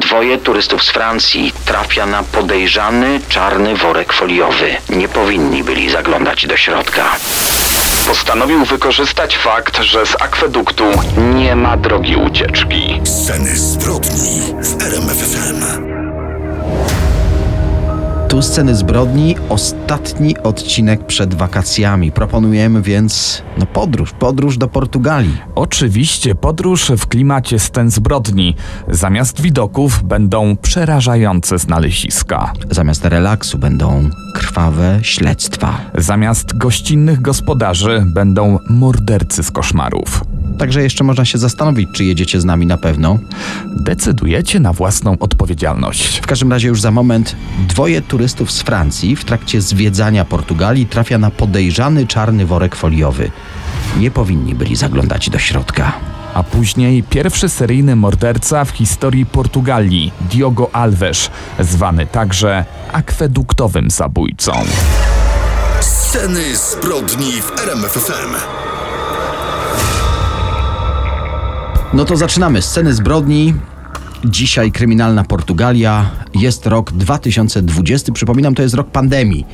Dwoje turystów z Francji trafia na podejrzany czarny worek foliowy. Nie powinni byli zaglądać do środka. Postanowił wykorzystać fakt, że z akweduktu nie ma drogi ucieczki. Sceny zbrodni w RMFFM. Tu sceny zbrodni, ostatni odcinek przed wakacjami. Proponujemy więc no podróż, podróż do Portugalii. Oczywiście podróż w klimacie scen zbrodni. Zamiast widoków będą przerażające znaleziska. Zamiast relaksu będą krwawe śledztwa. Zamiast gościnnych gospodarzy będą mordercy z koszmarów. Także jeszcze można się zastanowić, czy jedziecie z nami na pewno. Decydujecie na własną odpowiedzialność. W każdym razie już za moment dwoje turystów z Francji w trakcie zwiedzania Portugalii trafia na podejrzany czarny worek foliowy. Nie powinni byli zaglądać do środka. A później pierwszy seryjny morderca w historii Portugalii, Diogo Alves, zwany także akweduktowym zabójcą. Sceny zbrodni w RMFFM. No to zaczynamy. Sceny zbrodni. Dzisiaj kryminalna Portugalia. Jest rok 2020. Przypominam, to jest rok pandemii.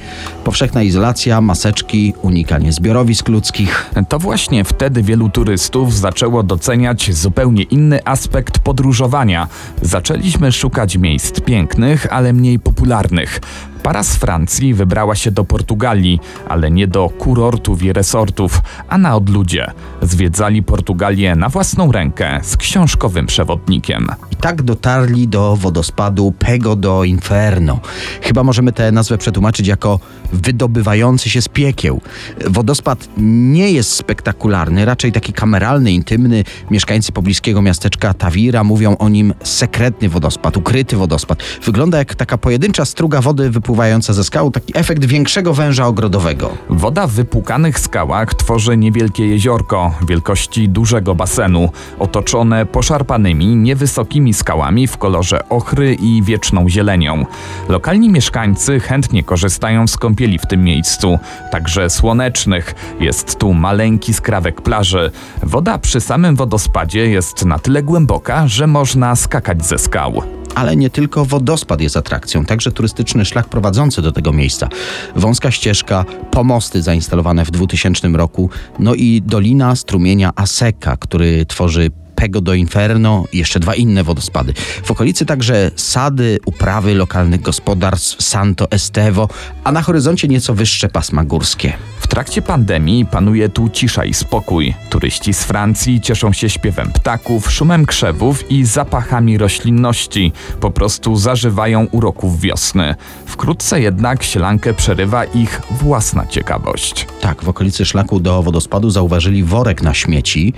Powszechna izolacja, maseczki, unikanie zbiorowisk ludzkich. To właśnie wtedy wielu turystów zaczęło doceniać zupełnie inny aspekt podróżowania. Zaczęliśmy szukać miejsc pięknych, ale mniej popularnych. Para z Francji wybrała się do Portugalii, ale nie do kurortów i resortów, a na odludzie. Zwiedzali Portugalię na własną rękę z książkowym przewodnikiem. I tak dotarli do wodospadu Pego do Inferno. Chyba możemy tę nazwę przetłumaczyć jako wydobywający się z piekieł. Wodospad nie jest spektakularny, raczej taki kameralny, intymny. Mieszkańcy pobliskiego miasteczka Tawira mówią o nim sekretny wodospad, ukryty wodospad. Wygląda jak taka pojedyncza struga wody wypływająca ze skał, taki efekt większego węża ogrodowego. Woda w wypłukanych skałach tworzy niewielkie jeziorko wielkości dużego basenu, otoczone poszarpanymi, niewysokimi skałami w kolorze ochry i wieczną zielenią. Lokalni mieszkańcy chętnie korzystają z kąpieli w tym miejscu, także słonecznych. Jest tu maleńki skrawek plaży. Woda przy samym wodospadzie jest na tyle głęboka, że można skakać ze skał. Ale nie tylko wodospad jest atrakcją, także turystyczny szlak prowadzący do tego miejsca. Wąska ścieżka, pomosty zainstalowane w 2000 roku, no i dolina strumienia Aseka, który tworzy Pego do Inferno i jeszcze dwa inne wodospady. W okolicy także sady, uprawy lokalnych gospodarstw Santo Estevo, a na horyzoncie nieco wyższe pasma górskie. W trakcie pandemii panuje tu cisza i spokój. Turyści z Francji cieszą się śpiewem ptaków, szumem krzewów i zapachami roślinności. Po prostu zażywają uroków wiosny. Wkrótce jednak sielankę przerywa ich własna ciekawość. Tak, w okolicy szlaku do wodospadu zauważyli worek na śmieci.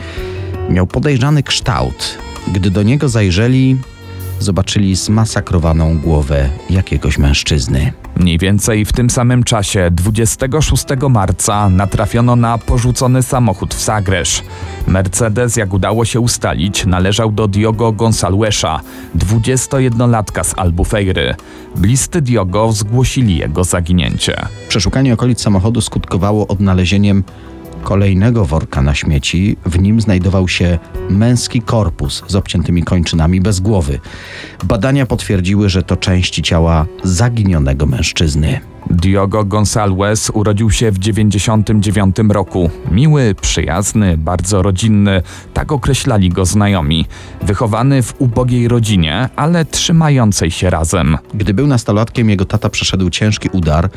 Miał podejrzany kształt. Gdy do niego zajrzeli, zobaczyli zmasakrowaną głowę jakiegoś mężczyzny. Mniej więcej w tym samym czasie, 26 marca, natrafiono na porzucony samochód w Sagresz. Mercedes, jak udało się ustalić, należał do Diogo Gonçalvesa, 21-latka z Albufeiry. Bliscy Diogo zgłosili jego zaginięcie. Przeszukanie okolic samochodu skutkowało odnalezieniem kolejnego worka na śmieci. W nim znajdował się męski korpus z obciętymi kończynami bez głowy. Badania potwierdziły, że to części ciała zaginionego mężczyzny. Diogo Gonçalves urodził się w 99 roku. Miły, przyjazny, bardzo rodzinny, tak określali go znajomi. Wychowany w ubogiej rodzinie, ale trzymającej się razem. Gdy był nastolatkiem, jego tata przeszedł ciężki udar.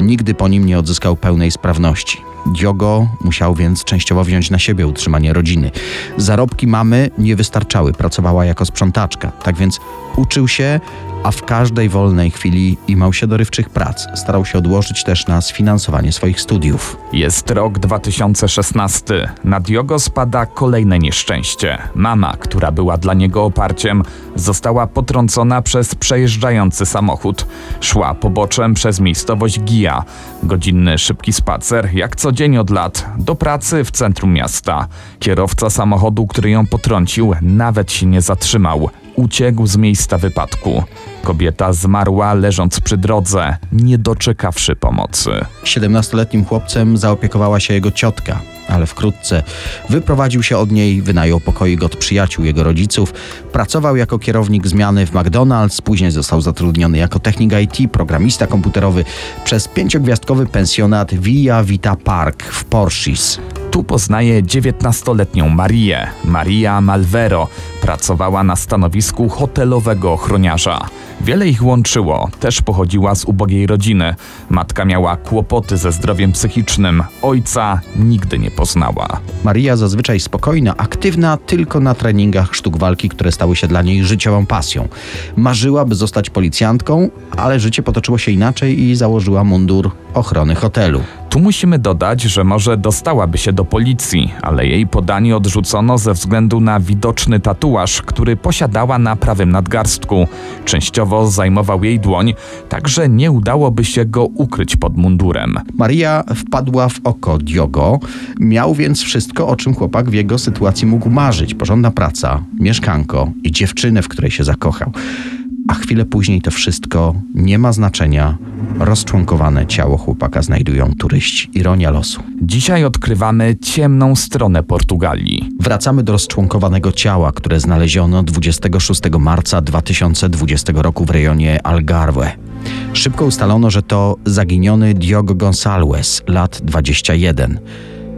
Nigdy po nim nie odzyskał pełnej sprawności. Diogo musiał więc częściowo wziąć na siebie utrzymanie rodziny. Zarobki mamy nie wystarczały, pracowała jako sprzątaczka. Tak więc uczył się, a w każdej wolnej chwili imał się dorywczych prac. Starał się odłożyć też na sfinansowanie swoich studiów. Jest rok 2016. Na Diogo spada kolejne nieszczęście. Mama, która była dla niego oparciem, została potrącona przez przejeżdżający samochód. Szła poboczem przez miejscowość Gija. Godzinny, szybki spacer, jak co dzień od lat, do pracy w centrum miasta. Kierowca samochodu, który ją potrącił, nawet się nie zatrzymał. Uciekł z miejsca wypadku. Kobieta zmarła leżąc przy drodze, nie doczekawszy pomocy. 17-letnim chłopcem zaopiekowała się jego ciotka, ale wkrótce wyprowadził się od niej, wynajął pokoik od przyjaciół jego rodziców, pracował jako kierownik zmiany w McDonald's, później został zatrudniony jako technik IT, programista komputerowy przez pięciogwiazdkowy pensjonat Villa Vita Park w Porschis. Tu poznaje 19-letnią Marię. Maria Malvero pracowała na stanowisku hotelowego ochroniarza. Wiele ich łączyło, też pochodziła z ubogiej rodziny. Matka miała kłopoty ze zdrowiem psychicznym, ojca nigdy nie poznała. Maria zazwyczaj spokojna, aktywna tylko na treningach sztuk walki, które stały się dla niej życiową pasją. Marzyła, by zostać policjantką, ale życie potoczyło się inaczej i założyła mundur ochrony hotelu. Tu musimy dodać, że może dostałaby się do policji, ale jej podanie odrzucono ze względu na widoczny tatuaż, który posiadała na prawym nadgarstku. Częściowo zajmował jej dłoń, także nie udałoby się go ukryć pod mundurem. Maria wpadła w oko Diogo, miał więc wszystko, o czym chłopak w jego sytuacji mógł marzyć. Porządna praca, mieszkanko i dziewczynę, w której się zakochał. A chwilę później to wszystko nie ma znaczenia. Rozczłonkowane ciało chłopaka znajdują turyści. Ironia losu. Dzisiaj odkrywamy ciemną stronę Portugalii. Wracamy do rozczłonkowanego ciała, które znaleziono 26 marca 2020 roku w rejonie Algarve. Szybko ustalono, że to zaginiony Diogo Gonçalves, lat 21.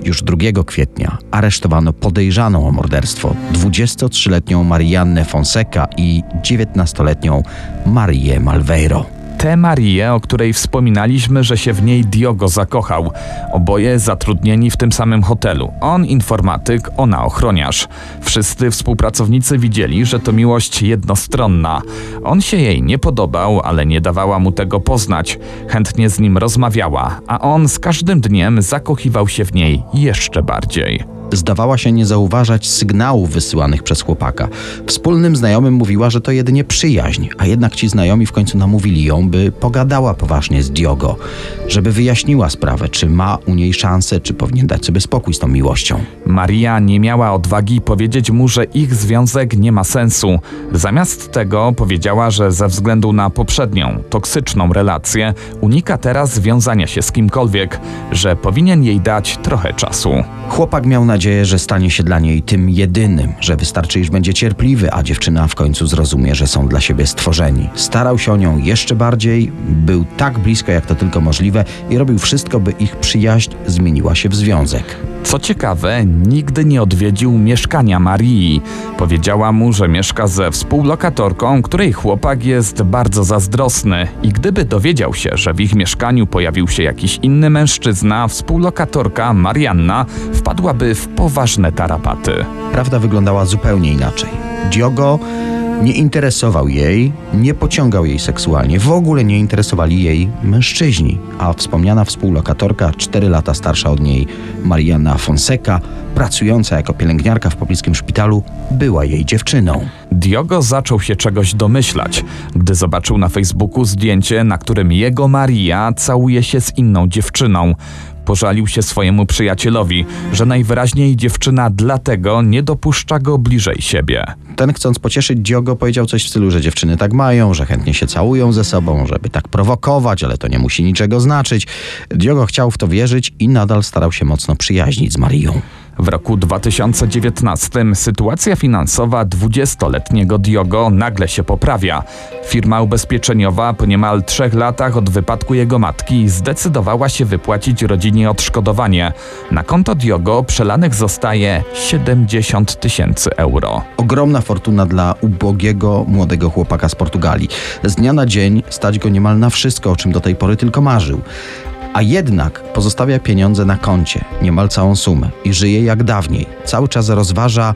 Już 2 kwietnia aresztowano podejrzaną o morderstwo 23-letnią Mariannę Fonseca i 19-letnią Marię Malveiro. Tę Marię, o której wspominaliśmy, że się w niej Diogo zakochał. Oboje zatrudnieni w tym samym hotelu. On informatyk, ona ochroniarz. Wszyscy współpracownicy widzieli, że to miłość jednostronna. On się jej nie podobał, ale nie dawała mu tego poznać. Chętnie z nim rozmawiała, a on z każdym dniem zakochiwał się w niej jeszcze bardziej. Zdawała się nie zauważać sygnałów wysyłanych przez chłopaka. Wspólnym znajomym mówiła, że to jedynie przyjaźń, a jednak ci znajomi w końcu namówili ją, by pogadała poważnie z Diogo, żeby wyjaśniła sprawę, czy ma u niej szansę, czy powinien dać sobie spokój z tą miłością. Maria nie miała odwagi powiedzieć mu, że ich związek nie ma sensu. Zamiast tego powiedziała, że ze względu na poprzednią, toksyczną relację unika teraz wiązania się z kimkolwiek, że powinien jej dać trochę czasu. Chłopak miał nadzieję, że stanie się dla niej tym jedynym, że wystarczy, iż będzie cierpliwy, a dziewczyna w końcu zrozumie, że są dla siebie stworzeni. Starał się o nią jeszcze bardziej, był tak blisko jak to tylko możliwe i robił wszystko, by ich przyjaźń zmieniła się w związek. Co ciekawe, nigdy nie odwiedził mieszkania Marii. Powiedziała mu, że mieszka ze współlokatorką, której chłopak jest bardzo zazdrosny i gdyby dowiedział się, że w ich mieszkaniu pojawił się jakiś inny mężczyzna, współlokatorka Marianna wpadłaby w poważne tarapaty. Prawda wyglądała zupełnie inaczej. Diogo nie interesował jej, nie pociągał jej seksualnie, w ogóle nie interesowali jej mężczyźni, a wspomniana współlokatorka, 4 lata starsza od niej, Mariana Fonseca, pracująca jako pielęgniarka w pobliskim szpitalu, była jej dziewczyną. Diogo zaczął się czegoś domyślać, gdy zobaczył na Facebooku zdjęcie, na którym jego Maria całuje się z inną dziewczyną. Pożalił się swojemu przyjacielowi, że najwyraźniej dziewczyna dlatego nie dopuszcza go bliżej siebie. Ten, chcąc pocieszyć Diogo, powiedział coś w stylu, że dziewczyny tak mają, że chętnie się całują ze sobą, żeby tak prowokować, ale to nie musi niczego znaczyć. Diogo chciał w to wierzyć i nadal starał się mocno przyjaźnić z Marią. W roku 2019 sytuacja finansowa 20-letniego Diogo nagle się poprawia. Firma ubezpieczeniowa po niemal trzech latach od wypadku jego matki zdecydowała się wypłacić rodzinie odszkodowanie. Na konto Diogo przelanych zostaje 70 tysięcy euro. Ogromna fortuna dla ubogiego młodego chłopaka z Portugalii. Z dnia na dzień stać go niemal na wszystko, o czym do tej pory tylko marzył. A jednak pozostawia pieniądze na koncie, niemal całą sumę i żyje jak dawniej. Cały czas rozważa,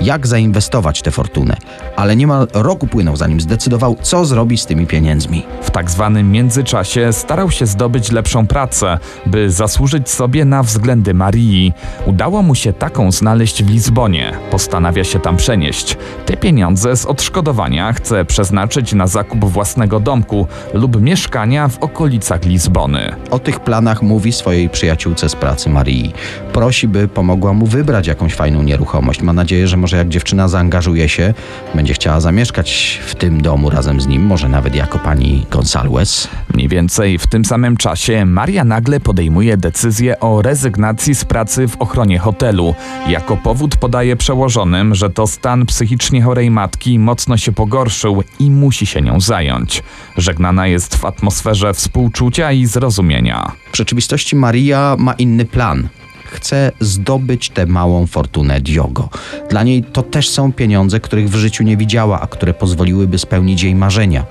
jak zainwestować tę fortunę, ale niemal rok upłynął, zanim zdecydował, co zrobi z tymi pieniędzmi. W tak zwanym międzyczasie starał się zdobyć lepszą pracę, by zasłużyć sobie na względy Marii. Udało mu się taką znaleźć w Lizbonie. Postanawia się tam przenieść. Te pieniądze z odszkodowania chce przeznaczyć na zakup własnego domku lub mieszkania w okolicach Lizbony. O tych planach mówi swojej przyjaciółce z pracy Marii. Prosi, by pomogła mu wybrać jakąś fajną nieruchomość. Ma nadzieję, że może jak dziewczyna zaangażuje się, będzie chciała zamieszkać w tym domu razem z nim, może nawet jako pani Gonsalves. Mniej więcej w tym samym czasie Maria nagle podejmuje decyzję o rezygnacji z pracy w ochronie hotelu. Jako powód podaje przełożonym, że to stan psychicznie chorej matki mocno się pogorszył i musi się nią zająć. Żegnana jest w atmosferze współczucia i zrozumienia. W rzeczywistości Maria ma inny plan. Chce zdobyć tę małą fortunę Diogo. Dla niej to też są pieniądze, których w życiu nie widziała, a które pozwoliłyby spełnić jej marzenia.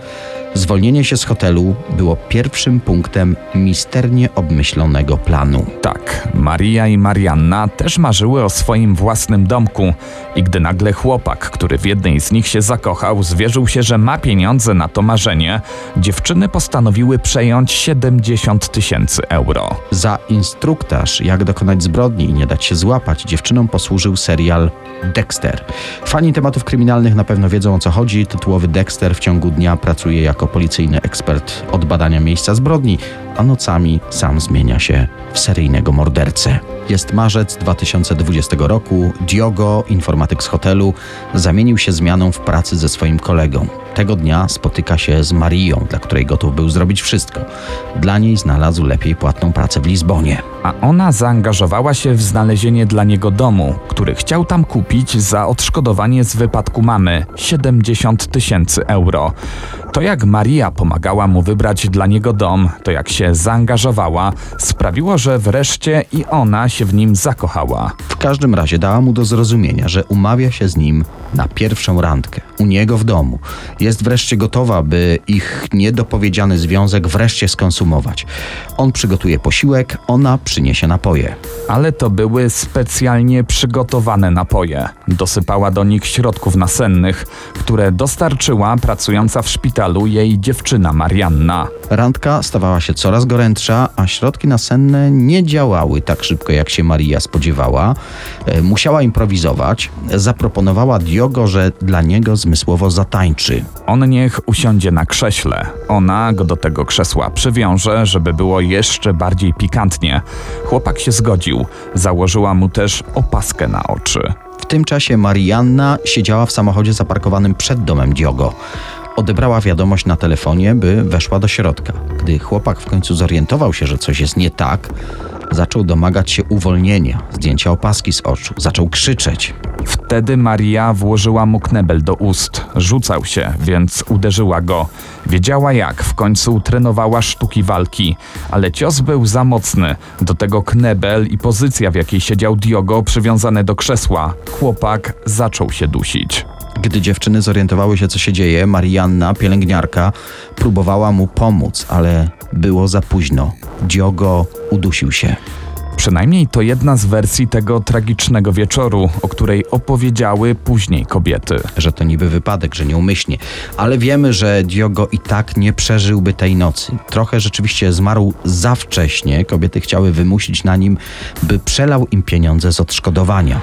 Zwolnienie się z hotelu było pierwszym punktem misternie obmyślonego planu. Tak, Maria i Marianna też marzyły o swoim własnym domku i gdy nagle chłopak, który w jednej z nich się zakochał, zwierzył się, że ma pieniądze na to marzenie, dziewczyny postanowiły przejąć 70 tysięcy euro. Za instruktaż, jak dokonać zbrodni i nie dać się złapać, dziewczynom posłużył serial Dexter. Fani tematów kryminalnych na pewno wiedzą o co chodzi. Tytułowy Dexter w ciągu dnia pracuje jako policyjny ekspert od badania miejsca zbrodni, a nocami sam zmienia się w seryjnego mordercę. Jest marzec 2020 roku. Diogo, informatyk z hotelu, zamienił się zmianą w pracy ze swoim kolegą. Tego dnia spotyka się z Marią, dla której gotów był zrobić wszystko. Dla niej znalazł lepiej płatną pracę w Lizbonie. A ona zaangażowała się w znalezienie dla niego domu, który chciał tam kupić za odszkodowanie z wypadku mamy 70 tysięcy euro. To jak Maria pomagała mu wybrać dla niego dom, to jak się zaangażowała, sprawiło, że wreszcie i ona się w nim zakochała. W każdym razie dała mu do zrozumienia, że umawia się z nim na pierwszą randkę u niego w domu. Jest wreszcie gotowa, by ich niedopowiedziany związek wreszcie skonsumować. On przygotuje posiłek, ona przyniesie napoje. Ale to były specjalnie przygotowane napoje. Dosypała do nich środków nasennych, które dostarczyła pracująca w szpitalu jej dziewczyna Marianna. Randka stawała się coraz gorętsza, a środki nasenne nie działały tak szybko, jak się Maria spodziewała. E, Musiała improwizować. Zaproponowała Diogo, że dla niego zmysłowo zatańczy. On niech usiądzie na krześle. Ona go do tego krzesła przywiąże, żeby było jeszcze bardziej pikantnie. Chłopak się zgodził. Założyła mu też opaskę na oczy. W tym czasie Marianna siedziała w samochodzie zaparkowanym przed domem Diogo. Odebrała wiadomość na telefonie, by weszła do środka. Gdy chłopak w końcu zorientował się, że coś jest nie tak, zaczął domagać się uwolnienia, zdjęcia opaski z oczu, zaczął krzyczeć. Wtedy Maria włożyła mu knebel do ust. Rzucał się, więc uderzyła go. Wiedziała jak, w końcu trenowała sztuki walki, ale cios był za mocny. Do tego knebel i pozycja, w jakiej siedział Diogo, przywiązane do krzesła. Chłopak zaczął się dusić. Gdy dziewczyny zorientowały się, co się dzieje, Marianna, pielęgniarka, próbowała mu pomóc, ale było za późno. Diogo udusił się. Przynajmniej to jedna z wersji tego tragicznego wieczoru, o której opowiedziały później kobiety. że to niby wypadek, że nieumyślnie. Ale wiemy, że Diogo i tak nie przeżyłby tej nocy. Trochę rzeczywiście zmarł za wcześnie. Kobiety chciały wymusić na nim, by przelał im pieniądze z odszkodowania.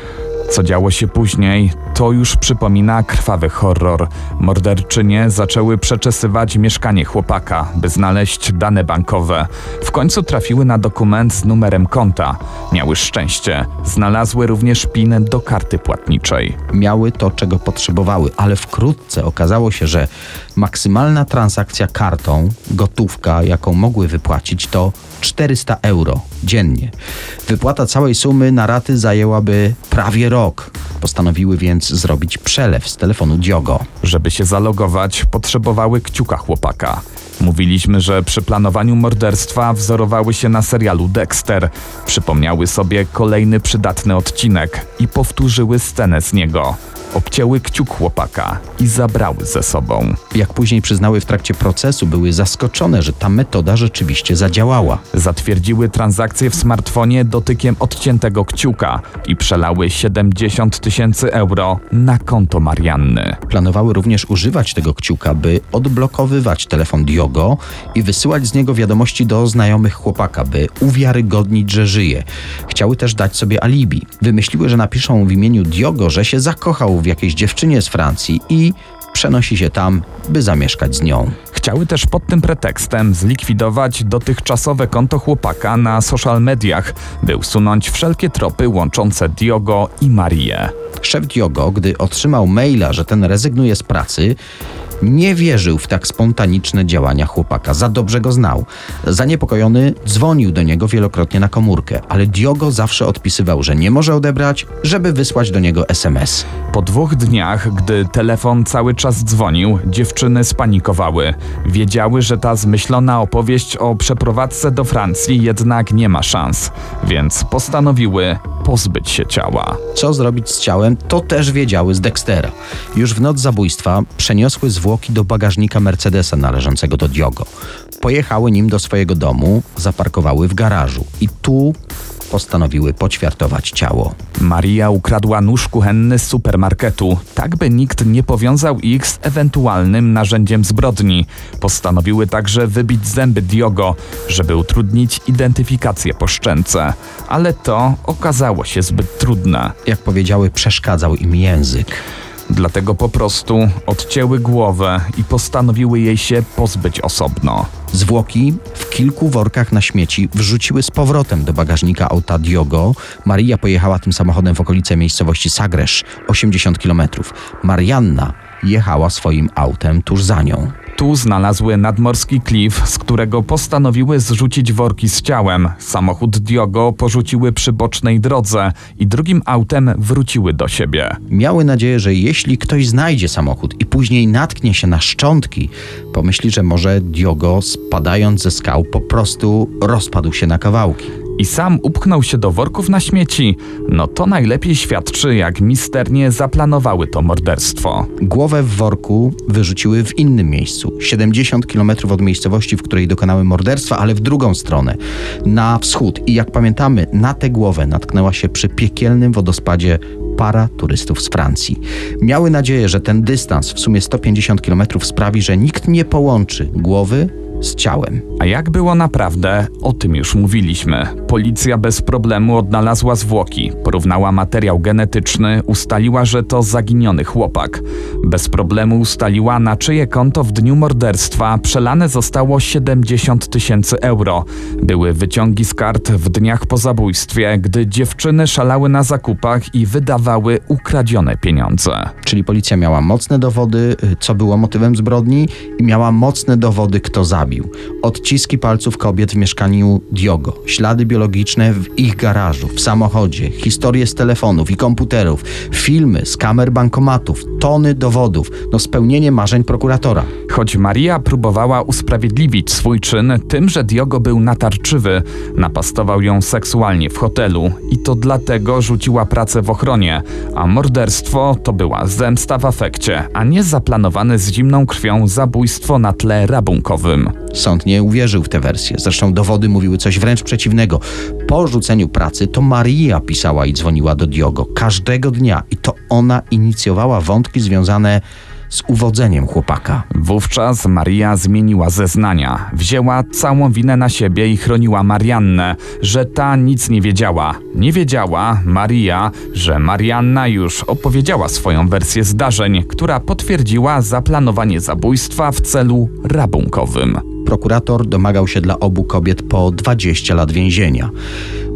Co działo się później, to już przypomina krwawy horror. Morderczynie zaczęły przeczesywać mieszkanie chłopaka, by znaleźć dane bankowe. W końcu trafiły na dokument z numerem konta. Miały szczęście. Znalazły również PIN do karty płatniczej. Miały to, czego potrzebowały, ale wkrótce okazało się, że maksymalna transakcja kartą, gotówka, jaką mogły wypłacić, to 400 euro dziennie. Wypłata całej sumy na raty zajęłaby prawie rok. Postanowiły więc zrobić przelew z telefonu Diogo. Żeby się zalogować, potrzebowały kciuka chłopaka. Mówiliśmy, że przy planowaniu morderstwa wzorowały się na serialu Dexter. Przypomniały sobie kolejny przydatny odcinek i powtórzyły scenę z niego. Obcięły kciuk chłopaka i zabrały ze sobą. Jak później przyznały w trakcie procesu, były zaskoczone, że ta metoda rzeczywiście zadziałała. Zatwierdziły transakcję w smartfonie dotykiem odciętego kciuka i przelały 70 tysięcy euro na konto Marianny. Planowały również używać tego kciuka, by odblokowywać telefon Diogo i wysyłać z niego wiadomości do znajomych chłopaka, by uwiarygodnić, że żyje. Chciały też dać sobie alibi. Wymyśliły, że napiszą w imieniu Diogo, że się zakochał w jakiejś dziewczynie z Francji i przenosi się tam, by zamieszkać z nią. Chciały też pod tym pretekstem zlikwidować dotychczasowe konto chłopaka na social mediach, by usunąć wszelkie tropy łączące Diogo i Marię. Szef Diogo, gdy otrzymał maila, że ten rezygnuje z pracy, nie wierzył w tak spontaniczne działania chłopaka, za dobrze go znał. Zaniepokojony dzwonił do niego wielokrotnie na komórkę, ale Diogo zawsze odpisywał, że nie może odebrać, żeby wysłać do niego SMS. Po dwóch dniach, gdy telefon cały czas dzwonił, dziewczyny spanikowały. Wiedziały, że ta zmyślona opowieść o przeprowadzce do Francji jednak nie ma szans, więc postanowiły pozbyć się ciała. Co zrobić z ciałem, to też wiedziały z Dextera. Już w noc zabójstwa przeniosły zwłoki do bagażnika Mercedesa należącego do Diogo. Pojechały nim do swojego domu, zaparkowały w garażu i tu postanowiły poćwiartować ciało. Maria ukradła nóż kuchenny z supermarketu, tak by nikt nie powiązał ich z ewentualnym narzędziem zbrodni. Postanowiły także wybić zęby Diogo, żeby utrudnić identyfikację po szczęce. Ale to okazało się zbyt trudne. Jak powiedziały, przeszkadzał im język. Dlatego po prostu odcięły głowę i postanowiły jej się pozbyć osobno. Zwłoki w kilku workach na śmieci wrzuciły z powrotem do bagażnika auta Diogo. Maria pojechała tym samochodem w okolice miejscowości Sagresz, 80 km. Marianna jechała swoim autem tuż za nią. Tu znalazły nadmorski klif, z którego postanowiły zrzucić worki z ciałem. Samochód Diogo porzuciły przy bocznej drodze i drugim autem wróciły do siebie. Miały nadzieję, że jeśli ktoś znajdzie samochód i później natknie się na szczątki, pomyśli, że może Diogo spadając ze skał po prostu rozpadł się na kawałki. I sam upchnął się do worków na śmieci, no to najlepiej świadczy, jak misternie zaplanowały to morderstwo. Głowę w worku wyrzuciły w innym miejscu, 70 km od miejscowości, w której dokonały morderstwa, ale w drugą stronę, na wschód. I jak pamiętamy, na tę głowę natknęła się przy piekielnym wodospadzie para turystów z Francji. Miały nadzieję, że ten dystans, w sumie 150 km, sprawi, że nikt nie połączy głowy z ciałem. A jak było naprawdę, o tym już mówiliśmy. Policja bez problemu odnalazła zwłoki, porównała materiał genetyczny, ustaliła, że to zaginiony chłopak. Bez problemu ustaliła, na czyje konto w dniu morderstwa przelane zostało 70 tysięcy euro. Były wyciągi z kart w dniach po zabójstwie, gdy dziewczyny szalały na zakupach i wydawały ukradzione pieniądze. Czyli policja miała mocne dowody, y, co było motywem zbrodni, i miała mocne dowody, kto zabił. Odciski palców kobiet w mieszkaniu Diogo, ślady biologiczne w ich garażu, w samochodzie, historie z telefonów i komputerów, filmy z kamer bankomatów, tony dowodów, no spełnienie marzeń prokuratora. Choć Maria próbowała usprawiedliwić swój czyn tym, że Diogo był natarczywy, napastował ją seksualnie w hotelu i to dlatego rzuciła pracę w ochronie, a morderstwo to była zemsta w afekcie, a nie zaplanowane z zimną krwią zabójstwo na tle rabunkowym. Sąd nie uwierzył w tę wersję. Zresztą dowody mówiły coś wręcz przeciwnego. Po rzuceniu pracy to Maria pisała i dzwoniła do Diogo każdego dnia i to ona inicjowała wątki związane z uwodzeniem chłopaka. Wówczas Maria zmieniła zeznania. Wzięła całą winę na siebie i chroniła Mariannę, że ta nic nie wiedziała. Nie wiedziała Maria, że Marianna już opowiedziała swoją wersję zdarzeń, która potwierdziła zaplanowanie zabójstwa w celu rabunkowym. Prokurator domagał się dla obu kobiet po 20 lat więzienia.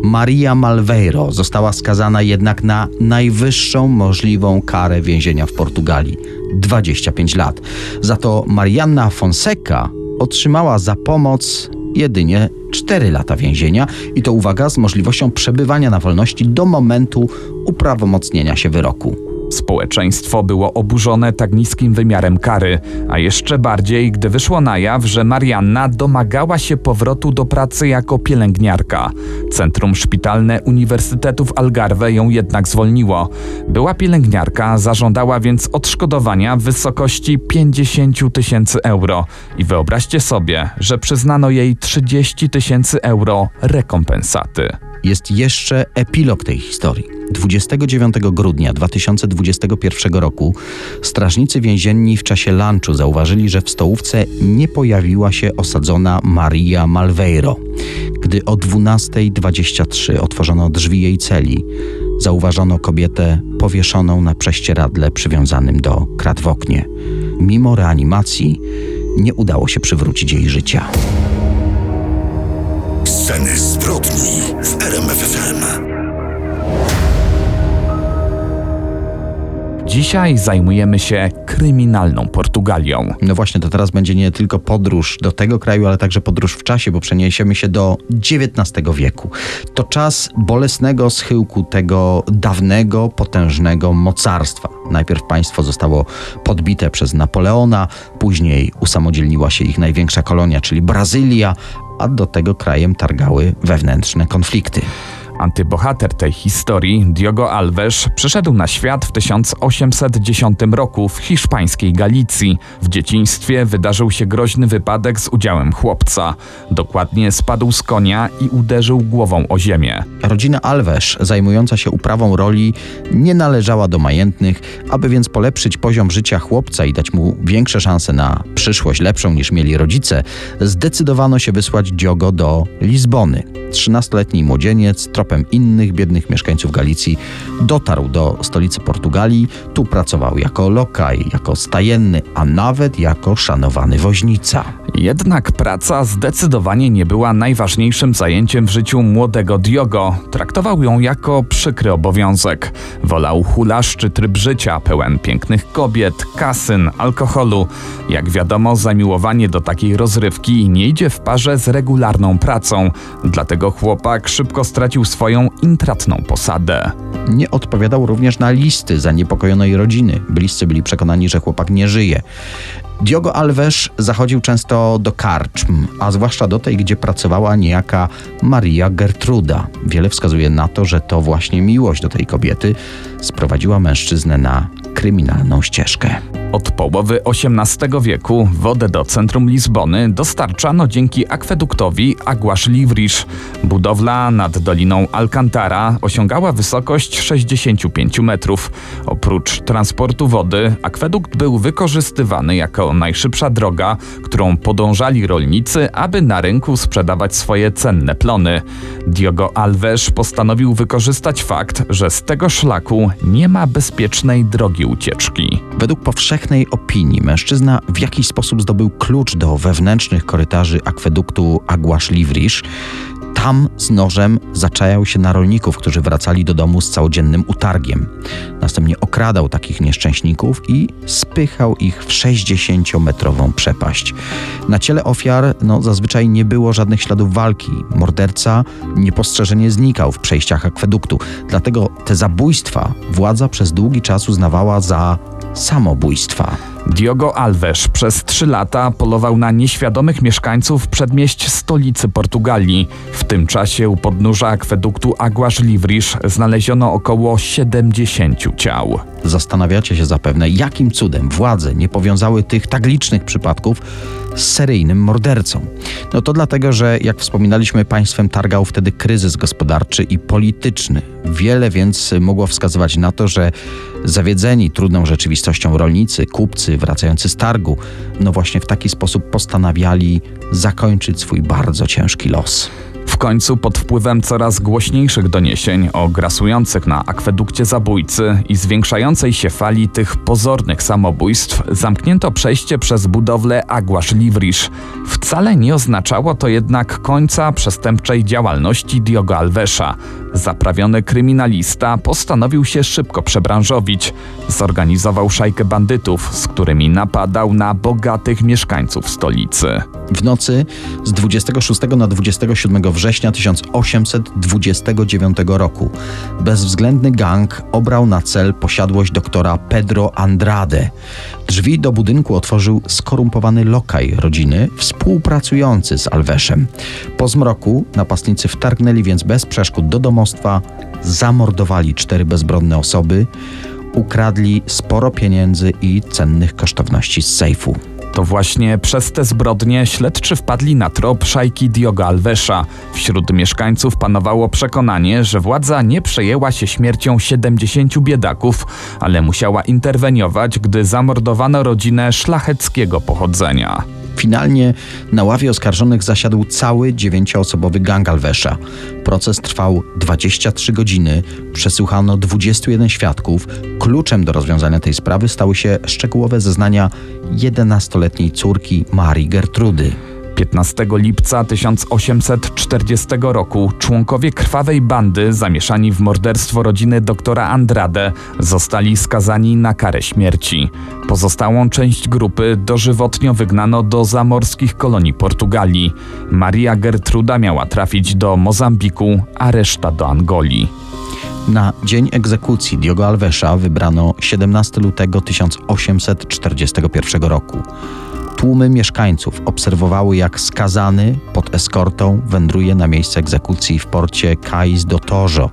Maria Malveiro została skazana jednak na najwyższą możliwą karę więzienia w Portugalii 25 lat. Za to Marianna Fonseca otrzymała za pomoc jedynie 4 lata więzienia i to uwaga z możliwością przebywania na wolności do momentu uprawomocnienia się wyroku. Społeczeństwo było oburzone tak niskim wymiarem kary, a jeszcze bardziej, gdy wyszło na jaw, że Marianna domagała się powrotu do pracy jako pielęgniarka. Centrum Szpitalne Uniwersytetu w Algarve ją jednak zwolniło. Była pielęgniarka, zażądała więc odszkodowania w wysokości 50 tysięcy euro. I wyobraźcie sobie, że przyznano jej 30 tysięcy euro rekompensaty. Jest jeszcze epilog tej historii. 29 grudnia 2021 roku strażnicy więzienni w czasie lunchu zauważyli, że w stołówce nie pojawiła się osadzona Maria Malveiro. Gdy o 12.23 otworzono drzwi jej celi, zauważono kobietę powieszoną na prześcieradle przywiązanym do krat w oknie. mimo reanimacji nie udało się przywrócić jej życia. Sceny zbrodni w RMFFM. Dzisiaj zajmujemy się kryminalną Portugalią. No właśnie, to teraz będzie nie tylko podróż do tego kraju, ale także podróż w czasie, bo przeniesiemy się do XIX wieku. To czas bolesnego schyłku tego dawnego, potężnego mocarstwa. Najpierw państwo zostało podbite przez Napoleona, później usamodzielniła się ich największa kolonia, czyli Brazylia, a do tego krajem targały wewnętrzne konflikty. Antybohater tej historii, Diogo Alves, przyszedł na świat w 1810 roku w hiszpańskiej Galicji. W dzieciństwie wydarzył się groźny wypadek z udziałem chłopca. Dokładnie spadł z konia i uderzył głową o ziemię. Rodzina Alves, zajmująca się uprawą roli, nie należała do majętnych, aby więc polepszyć poziom życia chłopca i dać mu większe szanse na przyszłość lepszą niż mieli rodzice, zdecydowano się wysłać Diogo do Lizbony. 13-letni młodzieniec, tropem innych biednych mieszkańców Galicji, dotarł do stolicy Portugalii. Tu pracował jako lokaj, jako stajenny, a nawet jako szanowany woźnica. Jednak praca zdecydowanie nie była najważniejszym zajęciem w życiu młodego Diogo. Traktował ją jako przykry obowiązek. Wolał hulaszczy tryb życia, pełen pięknych kobiet, kasyn, alkoholu. Jak wiadomo, zamiłowanie do takiej rozrywki nie idzie w parze z regularną pracą. Dlatego chłopak szybko stracił swoją intratną posadę. Nie odpowiadał również na listy zaniepokojonej rodziny. Bliscy byli przekonani, że chłopak nie żyje. Diogo Alves zachodził często do karczm, a zwłaszcza do tej, gdzie pracowała niejaka Maria Gertruda. Wiele wskazuje na to, że to właśnie miłość do tej kobiety sprowadziła mężczyznę na kryminalną ścieżkę. Od połowy XVIII wieku wodę do centrum Lizbony dostarczano dzięki akweduktowi Aguas Livris. Budowla nad doliną Alcantara osiągała wysokość 65 metrów. Oprócz transportu wody, akwedukt był wykorzystywany jako najszybsza droga, którą podążali rolnicy, aby na rynku sprzedawać swoje cenne plony. Diogo Alves postanowił wykorzystać fakt, że z tego szlaku nie ma bezpiecznej drogi ucieczki. Według powszechnej opinii mężczyzna w jakiś sposób zdobył klucz do wewnętrznych korytarzy akweduktu Aguas Livris. Tam z nożem zaczajał się na rolników, którzy wracali do domu z całodziennym utargiem. Następnie okradał takich nieszczęśników i spychał ich w 60-metrową przepaść. Na ciele ofiar no, zazwyczaj nie było żadnych śladów walki. Morderca niepostrzeżenie znikał w przejściach akweduktu. Dlatego te zabójstwa władza przez długi czas uznawała za samobójstwa. Diogo Alves przez trzy lata polował na nieświadomych mieszkańców przedmieść stolicy Portugalii. W tym czasie u podnóża akweduktu Aguas Livris znaleziono około 70 ciał. Zastanawiacie się zapewne, jakim cudem władze nie powiązały tych tak licznych przypadków z seryjnym mordercą. No to dlatego, że jak wspominaliśmy, państwem targał wtedy kryzys gospodarczy i polityczny. Wiele więc mogło wskazywać na to, że zawiedzeni trudną rzeczywistością rolnicy, kupcy wracający z targu, no właśnie w taki sposób postanawiali zakończyć swój bardzo ciężki los. W końcu pod wpływem coraz głośniejszych doniesień o grasujących na akwedukcie zabójcy i zwiększającej się fali tych pozornych samobójstw zamknięto przejście przez budowlę Aguas Livris. Wcale nie oznaczało to jednak końca przestępczej działalności Diogo Alvesa. Zaprawiony kryminalista postanowił się szybko przebranżowić. Zorganizował szajkę bandytów, z którymi napadał na bogatych mieszkańców stolicy. W nocy z 26 na 27 września 1829 roku bezwzględny gang obrał na cel posiadłość doktora Pedro Andrade. Drzwi do budynku otworzył skorumpowany lokaj rodziny współpracujący z Alveszem. Po zmroku napastnicy wtargnęli więc bez przeszkód do zamordowali cztery bezbronne osoby, ukradli sporo pieniędzy i cennych kosztowności z sejfu. To właśnie przez te zbrodnie śledczy wpadli na trop szajki Diogo Alvesa. Wśród mieszkańców panowało przekonanie, że władza nie przejęła się śmiercią 70 biedaków, ale musiała interweniować, gdy zamordowano rodzinę szlacheckiego pochodzenia. Finalnie na ławie oskarżonych zasiadł cały dziewięcioosobowy gang Alvesza. Proces trwał 23 godziny, przesłuchano 21 świadków. Kluczem do rozwiązania tej sprawy stały się szczegółowe zeznania 11-letniej córki Marii Gertrudy. 15 lipca 1840 roku członkowie krwawej bandy zamieszani w morderstwo rodziny doktora Andrade zostali skazani na karę śmierci. Pozostałą część grupy dożywotnio wygnano do zamorskich kolonii Portugalii. Maria Gertruda miała trafić do Mozambiku, a reszta do Angolii. Na dzień egzekucji Diogo Alvesza wybrano 17 lutego 1841 roku. Tłumy mieszkańców obserwowały, jak skazany pod eskortą wędruje na miejsce egzekucji w porcie Cais do Tojo.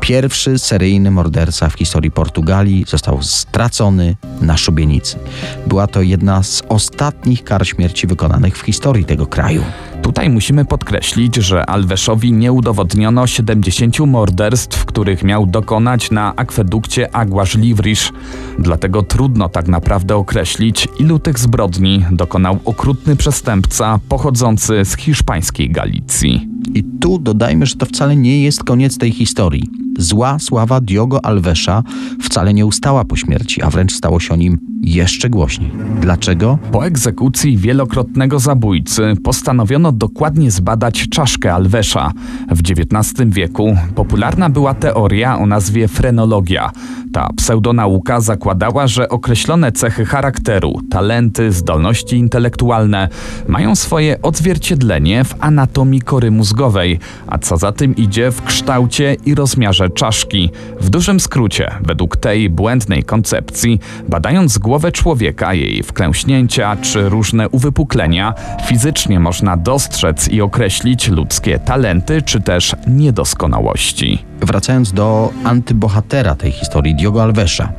Pierwszy seryjny morderca w historii Portugalii został stracony na szubienicy. Była to jedna z ostatnich kar śmierci wykonanych w historii tego kraju. Tutaj musimy podkreślić, że Alveszowi nie udowodniono 70 morderstw, których miał dokonać na akwedukcie Aguas Livris. Dlatego trudno tak naprawdę określić, ilu tych zbrodni dokonał okrutny przestępca pochodzący z hiszpańskiej Galicji. I tu dodajmy, że to wcale nie jest koniec tej historii. Zła sława Diogo Alvesza wcale nie ustała po śmierci, a wręcz stało się o nim jeszcze głośniej. Dlaczego? Po egzekucji wielokrotnego zabójcy postanowiono dokładnie zbadać czaszkę Alvesza. W XIX wieku popularna była teoria o nazwie frenologia. Ta pseudonauka zakładała, że określone cechy charakteru, talenty, zdolności intelektualne mają swoje odzwierciedlenie w anatomii kory mózgowej, a co za tym idzie w kształcie i rozmiarze czaszki. W dużym skrócie, według tej błędnej koncepcji, badając głowę człowieka, jej wklęśnięcia czy różne uwypuklenia, fizycznie można dostrzec i określić ludzkie talenty czy też niedoskonałości. Wracając do antybohatera tej historii, Diogo Alvesza,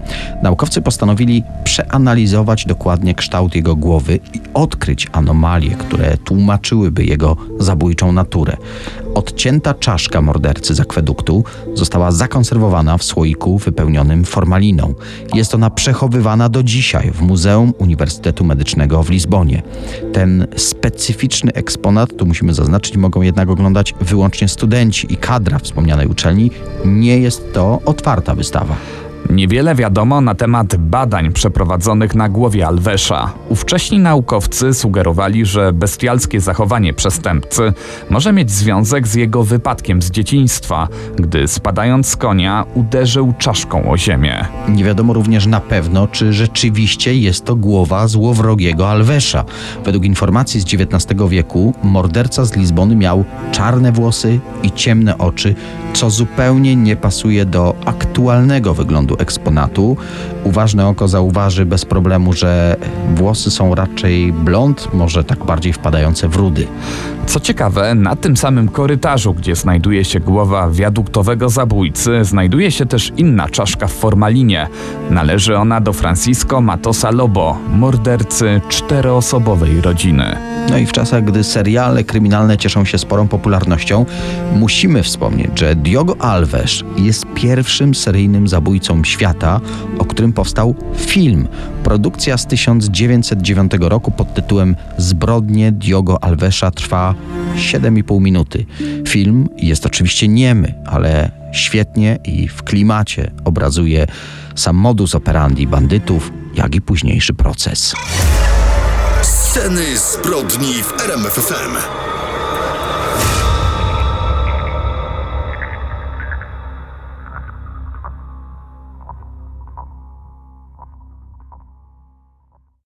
naukowcy postanowili przeanalizować dokładnie kształt jego głowy i odkryć anomalie, które tłumaczyłyby jego zabójczą naturę. Odcięta czaszka mordercy z akweduktu została zakonserwowana w słoiku wypełnionym formaliną. Jest ona przechowywana do dzisiaj w Muzeum Uniwersytetu Medycznego w Lizbonie. Ten specyficzny eksponat, tu musimy zaznaczyć, mogą jednak oglądać wyłącznie studenci i kadra wspomnianej uczelni. Nie jest to otwarta wystawa. Niewiele wiadomo na temat badań przeprowadzonych na głowie Alvesza. Ówcześni naukowcy sugerowali, że bestialskie zachowanie przestępcy może mieć związek z jego wypadkiem z dzieciństwa, gdy spadając z konia uderzył czaszką o ziemię. Nie wiadomo również na pewno, czy rzeczywiście jest to głowa złowrogiego Alvesza. Według informacji z XIX wieku morderca z Lizbony miał czarne włosy i ciemne oczy, co zupełnie nie pasuje do aktualnego wyglądu eksponatu. Uważne oko zauważy bez problemu, że włosy są raczej blond, może tak bardziej wpadające w rudy. Co ciekawe, na tym samym korytarzu, gdzie znajduje się głowa wiaduktowego zabójcy, znajduje się też inna czaszka w formalinie. Należy ona do Francisco Matosa Lobo, mordercy czteroosobowej rodziny. No i w czasach, gdy seriale kryminalne cieszą się sporą popularnością, musimy wspomnieć, że Diogo Alves jest pierwszym seryjnym zabójcą świata, o którym powstał film. Produkcja z 1909 roku pod tytułem Zbrodnie Diogo Alvesa trwa 7,5 minuty. Film jest oczywiście niemy, ale świetnie i w klimacie obrazuje sam modus operandi bandytów, jak i późniejszy proces. Sceny zbrodni w RMFFM.